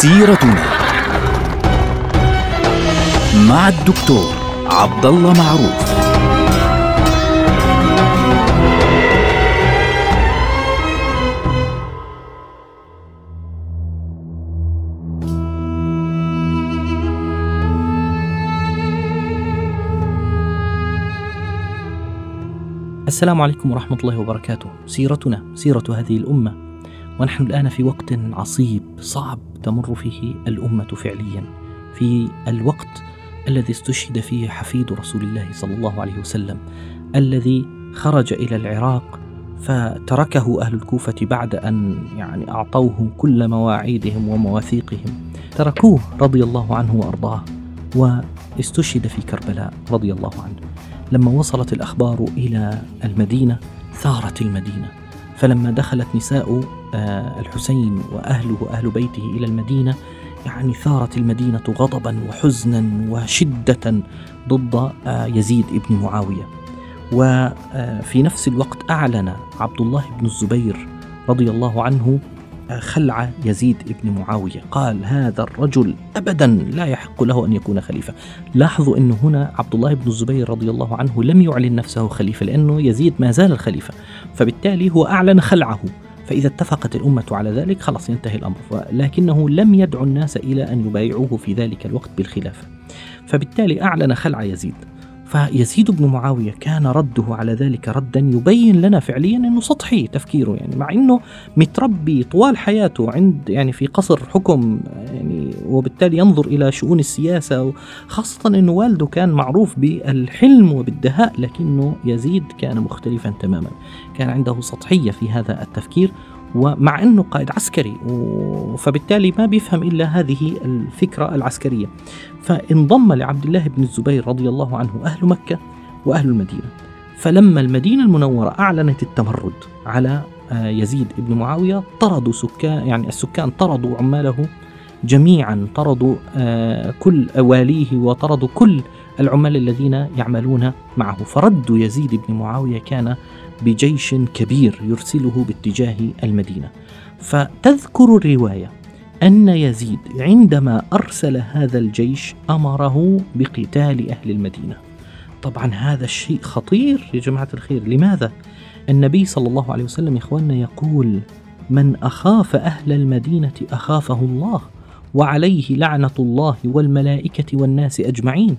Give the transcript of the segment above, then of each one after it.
سيرتنا مع الدكتور عبد الله معروف. السلام عليكم ورحمة الله وبركاته. سيرتنا سيرة هذه الأمة، ونحن الآن في وقت عصيب صعب. تمر فيه الأمة فعليا، في الوقت الذي استشهد فيه حفيد رسول الله صلى الله عليه وسلم، الذي خرج إلى العراق فتركه أهل الكوفة بعد أن يعني أعطوه كل مواعيدهم ومواثيقهم، تركوه رضي الله عنه وأرضاه، واستشهد في كربلاء رضي الله عنه. لما وصلت الأخبار إلى المدينة ثارت المدينة فلما دخلت نساء الحسين وأهله أهل بيته إلى المدينة. يعني ثارت المدينة غضبا وحزنا وشدة ضد آه، يزيد بن معاوية. وفي نفس الوقت أعلن عبد الله بن الزبير رضي الله عنه خلع يزيد بن معاوية. قال هذا الرجل أبدا لا يحق له أن يكون خليفة. لاحظوا أنه هنا عبد الله بن الزبير رضي الله عنه لم يعلن نفسه خليفة لأنه يزيد ما زال الخليفة. فبالتالي هو أعلن خلعه. فإذا اتفقت الأمة على ذلك خلاص ينتهي الأمر لكنه لم يدعو الناس إلى أن يبايعوه في ذلك الوقت بالخلافة فبالتالي أعلن خلع يزيد. فيزيد بن معاوية كان رده على ذلك ردا يبين لنا فعليا أنه سطحي تفكيره يعني مع أنه متربي طوال حياته عند يعني في قصر حكم وبالتالي ينظر إلى شؤون السياسة خاصة أنه والده كان معروف بالحلم وبالدهاء لكنه يزيد كان مختلفا تماما. كان عنده سطحية في هذا التفكير ومع إنه قائد عسكري فبالتالي ما بيفهم إلا هذه الفكرة العسكرية. فانضم لعبد الله بن الزبير رضي الله عنه أهل مكة وأهل المدينة. فلما المدينة المنورة أعلنت التمرد على آه، يزيد بن معاوية طردوا سكان يعني السكان طردوا عماله جميعا طردوا آه، كل واليه وطردوا كل العمال الذين يعملون معه. فرد يزيد بن معاوية كان بجيش كبير يرسله باتجاه المدينة. فتذكر الرواية أن يزيد عندما أرسل هذا الجيش أمره بقتال أهل المدينة. طبعا هذا الشيء خطير يا جماعة الخير. لماذا؟ النبي صلى الله عليه وسلم اخواننا يقول من أخاف أهل المدينة أخافه الله. وعليه لعنة الله والملائكة والناس أجمعين.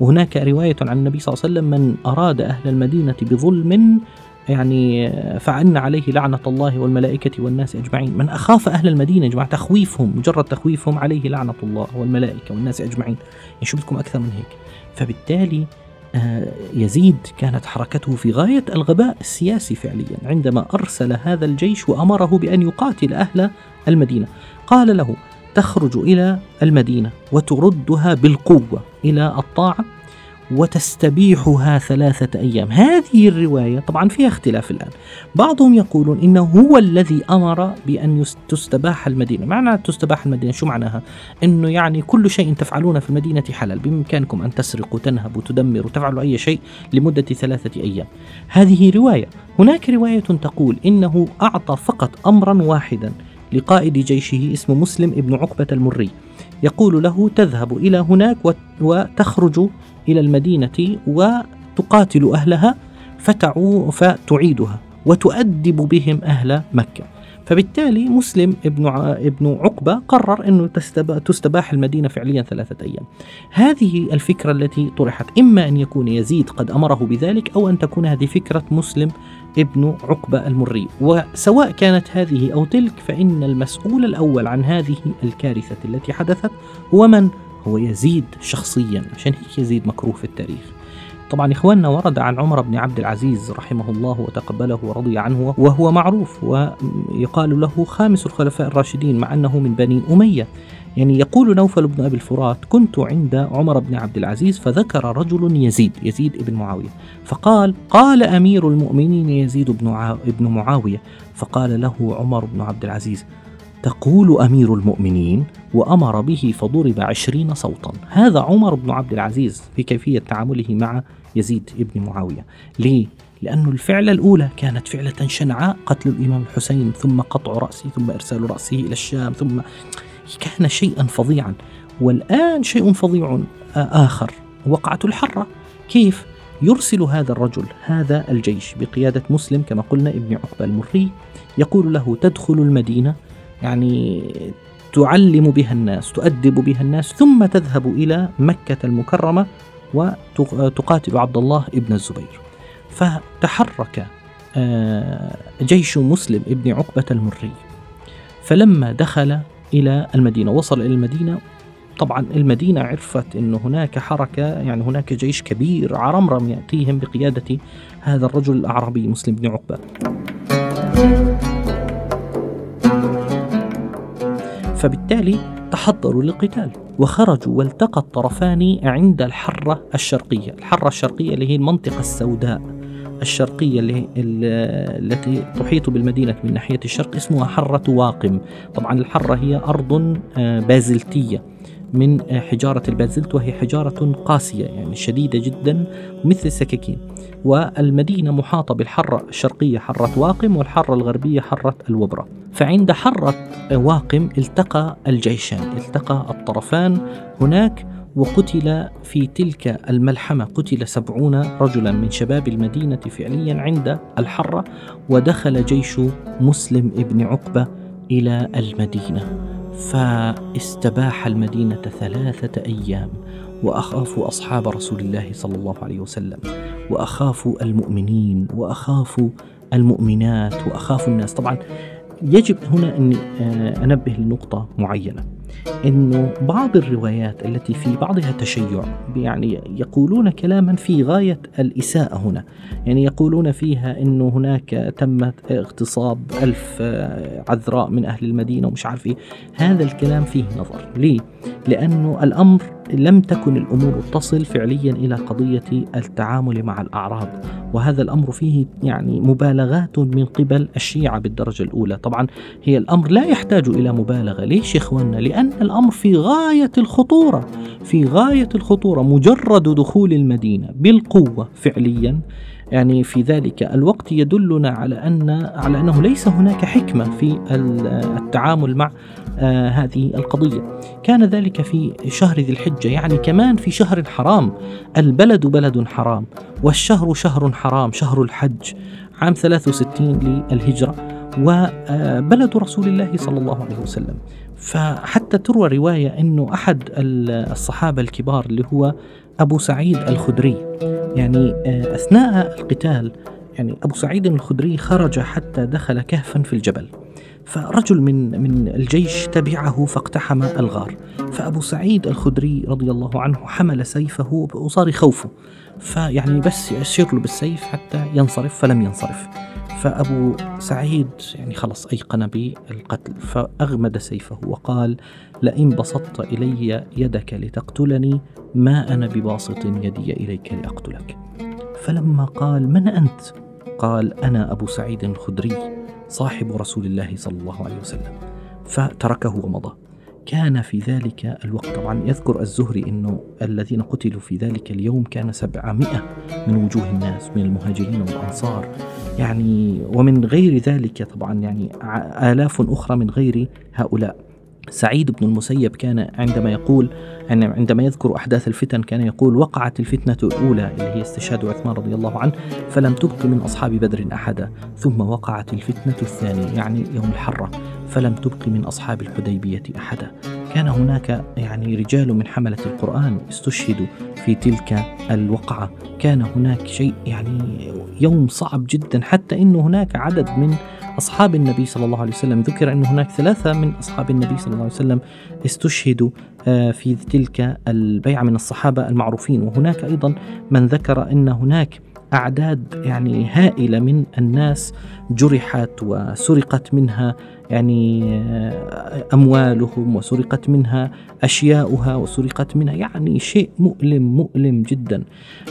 وهناك رواية عن النبي صلى الله عليه وسلم من أراد أهل المدينة بظلم يعني فعن عليه لعنة الله والملائكة والناس أجمعين. من أخاف أهل المدينة يا جماعة تخويفهم مجرد تخويفهم عليه لعنة الله والملائكة والناس أجمعين. يعني شو بدكم أكثر من هيك؟ فبالتالي آه، يزيد كانت حركته في غاية الغباء السياسي فعليا عندما أرسل هذا الجيش وأمره بأن يقاتل أهل المدينة. قال له تخرج إلى المدينة وتردها بالقوة إلى الطاعة وتستبيحها ثلاثة أيام. هذه الرواية طبعا فيها اختلاف الآن. بعضهم يقولون إنه هو الذي أمر بأن تستباح المدينة. معنى تستباح المدينة شو معناها؟ إنه يعني كل شيء تفعلونه في المدينة حلال. بإمكانكم أن تسرقوا تنهبوا تدمروا تفعلوا أي شيء لمدة ثلاثة أيام. هذه رواية. هناك رواية تقول إنه أعطى فقط أمرا واحدا. لقائد جيشه اسمه مسلم ابن عقبة المري يقول له تذهب إلى هناك وتخرج إلى المدينة وتقاتل أهلها فتعو فتعيدها وتؤدب بهم أهل مكة. فبالتالي مسلم ابن ابن عقبة قرر أنه تستباح المدينة فعليا ثلاثة أيام. هذه الفكرة التي طرحت إما أن يكون يزيد قد أمره بذلك أو أن تكون هذه فكرة مسلم ابن عقبة المري. وسواء كانت هذه أو تلك فإن المسؤول الأول عن هذه الكارثة التي حدثت هو من؟ هو يزيد شخصيا عشان هيك يزيد مكروه في التاريخ. طبعا إخواننا ورد عن عمر بن عبد العزيز رحمه الله وتقبله ورضي عنه وهو معروف ويقال له خامس الخلفاء الراشدين مع أنه من بني أمية. يعني يقول نوفل بن أبي الفرات كنت عند عمر بن عبد العزيز فذكر رجل يزيد يزيد بن معاوية. فقال قال أمير المؤمنين يزيد بن, معاوية. فقال له عمر بن عبد العزيز تقول أمير المؤمنين؟ وأمر به فضرب عشرين صوتا. هذا عمر بن عبد العزيز في كيفية تعامله مع يزيد بن معاوية. ليه؟ لأن الفعلة الأولى كانت فعلة شنعاء قتل الإمام الحسين ثم قطع رأسه ثم إرسال رأسه إلى الشام ثم كان شيئا فظيعا. والآن شيء فظيع آخر وقعة الحرة. كيف؟ يرسل هذا الرجل هذا الجيش بقيادة مسلم كما قلنا ابن عقبة المري يقول له تدخل المدينة. يعني تعلم بها الناس تؤدب بها الناس ثم تذهب إلى مكة المكرمة. وتقاتل عبد الله ابن الزبير. فتحرك آه، جيش مسلم ابن عقبة المري. فلما دخل إلى المدينة وصل إلى المدينة طبعا المدينة عرفت أن هناك حركة يعني هناك جيش كبير عرمرم يأتيهم بقيادة هذا الرجل الأعرابي مسلم بن عقبة. فبالتالي تحضروا للقتال. وخرجوا والتقى الطرفان عند الحرة الشرقية. الحرة الشرقية اللي هي المنطقة السوداء. الشرقية التي تحيط بالمدينة من ناحية الشرق اسمها حرة واقم. طبعا الحرة هي أرض آه، بازلتية. من حجارة البازلت وهي حجارة قاسية يعني شديدة جدا مثل السكاكين. والمدينة محاطة بالحرة الشرقية حرة واقم والحرة الغربية حرة الوبرة. فعند حرة واقم التقى الجيشان التقى الطرفان هناك وقتل في تلك الملحمة قتل سبعون رجلا من شباب المدينة فعليا عند الحرة. ودخل جيش مسلم ابن عقبة إلى المدينة. فاستباح المدينة ثلاثة أيام وأخافوا أصحاب رسول الله صلى الله عليه وسلم وأخافوا المؤمنين وأخافوا المؤمنات وأخافوا الناس. طبعا يجب هنا أن آه، أنبه لنقطة معينة. إنه بعض الروايات التي في بعضها تشيع يعني يقولون كلاما في غاية الإساءة هنا. يعني يقولون فيها إنه هناك تم اغتصاب ألف عذراء من أهل المدينة ومش عارف إيه. هذا الكلام فيه نظر. ليه؟ لأنه الأمر لم تكن الأمور تصل فعليا إلى قضية التعامل مع الاعراض وهذا الأمر فيه يعني مبالغات من قبل الشيعة بالدرجة الأولى. طبعا هي الأمر لا يحتاج إلى مبالغة. ليش يا اخواننا لأن الأمر في غاية الخطورة في غاية الخطورة مجرد دخول المدينة بالقوة فعليا يعني في ذلك الوقت يدلنا على أن على أنه ليس هناك حكمة في التعامل مع آه هذه القضية. كان ذلك في شهر ذي الحجة يعني كمان في شهر حرام، البلد بلد حرام، والشهر شهر حرام، شهر الحج عام 63 للهجرة وبلد رسول الله صلى الله عليه وسلم. فحتى تروى رواية إنه أحد الصحابة الكبار اللي هو أبو سعيد الخدري. يعني آه، أثناء القتال يعني أبو سعيد الخدري خرج حتى دخل كهفا في الجبل. فرجل من من الجيش تبعه فاقتحم الغار. فأبو سعيد الخدري رضي الله عنه حمل سيفه وصار يخوفه فيعني بس يشير له بالسيف حتى ينصرف فلم ينصرف. فأبو سعيد يعني خلص أيقن بالقتل فأغمد سيفه وقال لئن بسطت إلي يدك لتقتلني ما أنا بباسط يدي إليك لأقتلك. فلما قال من أنت؟ قال أنا أبو سعيد الخدري صاحب رسول الله صلى الله عليه وسلم. فتركه ومضى. كان في ذلك الوقت. طبعا يذكر الزهري أنه الذين قتلوا في ذلك اليوم كان سبعمائة من وجوه الناس من المهاجرين والأنصار. يعني ومن غير ذلك طبعا يعني آلاف أخرى من غير هؤلاء. سعيد بن المسيب كان عندما يقول عندما يذكر أحداث الفتن كان يقول وقعت الفتنة الأولى اللي هي استشهاد عثمان رضي الله عنه فلم تبق من أصحاب بدر أحدا ثم وقعت الفتنة الثانية يعني يوم الحرة. فلم تبق من أصحاب الحديبية أحدا. كان هناك يعني رجال من حملة القرآن استشهدوا في تلك الوقعة. كان هناك شيء يعني يوم صعب جدا حتى أن هناك عدد من أصحاب النبي صلى الله عليه وسلم. ذكر أن هناك ثلاثة من أصحاب النبي صلى الله عليه وسلم استشهدوا آه، في تلك البيعة من الصحابة المعروفين. وهناك أيضا من ذكر أن هناك أعداد يعني هائلة من الناس جرحت وسرقت منها يعني آه، أموالهم وسرقت منها أشياؤها وسرقت منها يعني شيء مؤلم مؤلم جدا.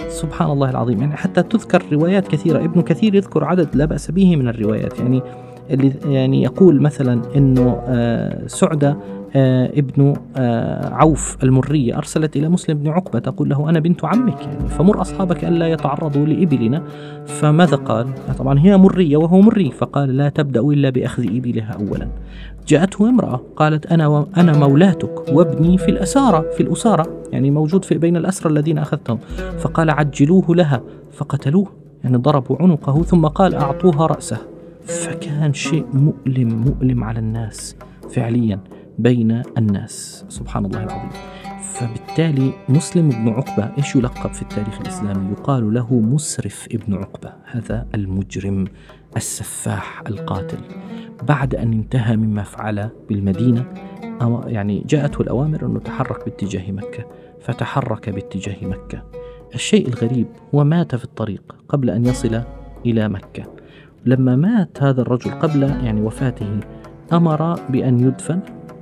سبحان الله العظيم. يعني حتى تذكر روايات كثيرة. ابن كثير يذكر عدد لا بأس به من الروايات. يعني اللي يعني يقول مثلا إنه آه، سعدة آه ابن آه عوف المرية أرسلت إلى مسلم بن عقبة تقول له أنا بنت عمك يعني فمر أصحابك ألا يتعرضوا لإبلنا. فماذا قال طبعا هي مرية وهو مري. فقال لا تبدأ إلا بأخذ إبلها أولا. جاءته امرأة قالت أنا و... أنا مولاتك وابني في الأسارة في الأسارة يعني موجود في بين الأسرى الذين أخذتهم. فقال عجلوه لها فقتلوه يعني ضربوا عنقه ثم قال أعطوها رأسه. فكان شيء مؤلم مؤلم على الناس فعليا. بين الناس. سبحان الله العظيم. فبالتالي مسلم بن عقبة إيش يلقب في التاريخ الإسلامي؟ يقال له مسرف ابن عقبة هذا المجرم السفاح القاتل. بعد أن انتهى مما فعل بالمدينة يعني جاءته الأوامر أنه تحرك باتجاه مكة فتحرك باتجاه مكة. الشيء الغريب هو مات في الطريق قبل أن يصل إلى مكة. لما مات هذا الرجل قبل يعني وفاته أمر بأن يدفن.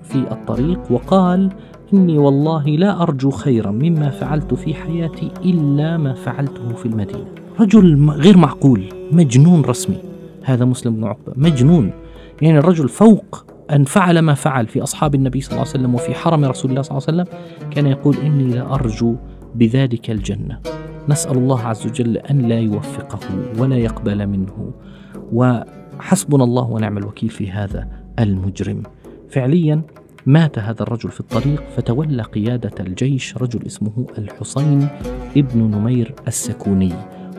في الطريق وقال إني والله لا أرجو خيرا مما فعلت في حياتي إلا ما فعلته في المدينة. رجل غير معقول مجنون رسمي. هذا مسلم بن عقبة مجنون. يعني الرجل فوق أن فعل ما فعل في أصحاب النبي صلى الله عليه وسلم وفي حرم رسول الله صلى الله عليه وسلم كان يقول إني لا أرجو بذلك الجنة. نسأل الله عز وجل أن لا يوفقه ولا يقبل منه. وحسبنا الله ونعم الوكيل في هذا المجرم. فعليا مات هذا الرجل في الطريق فتولى قيادة الجيش رجل اسمه الحسين ابن نمير السكوني.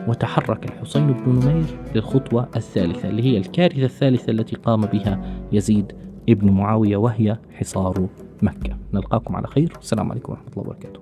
وتحرك الحسين بن نمير للخطوة الثالثة اللي هي الكارثة الثالثة التي قام بها يزيد ابن معاوية وهي حصار مكة. نلقاكم على خير. السلام عليكم ورحمة الله وبركاته.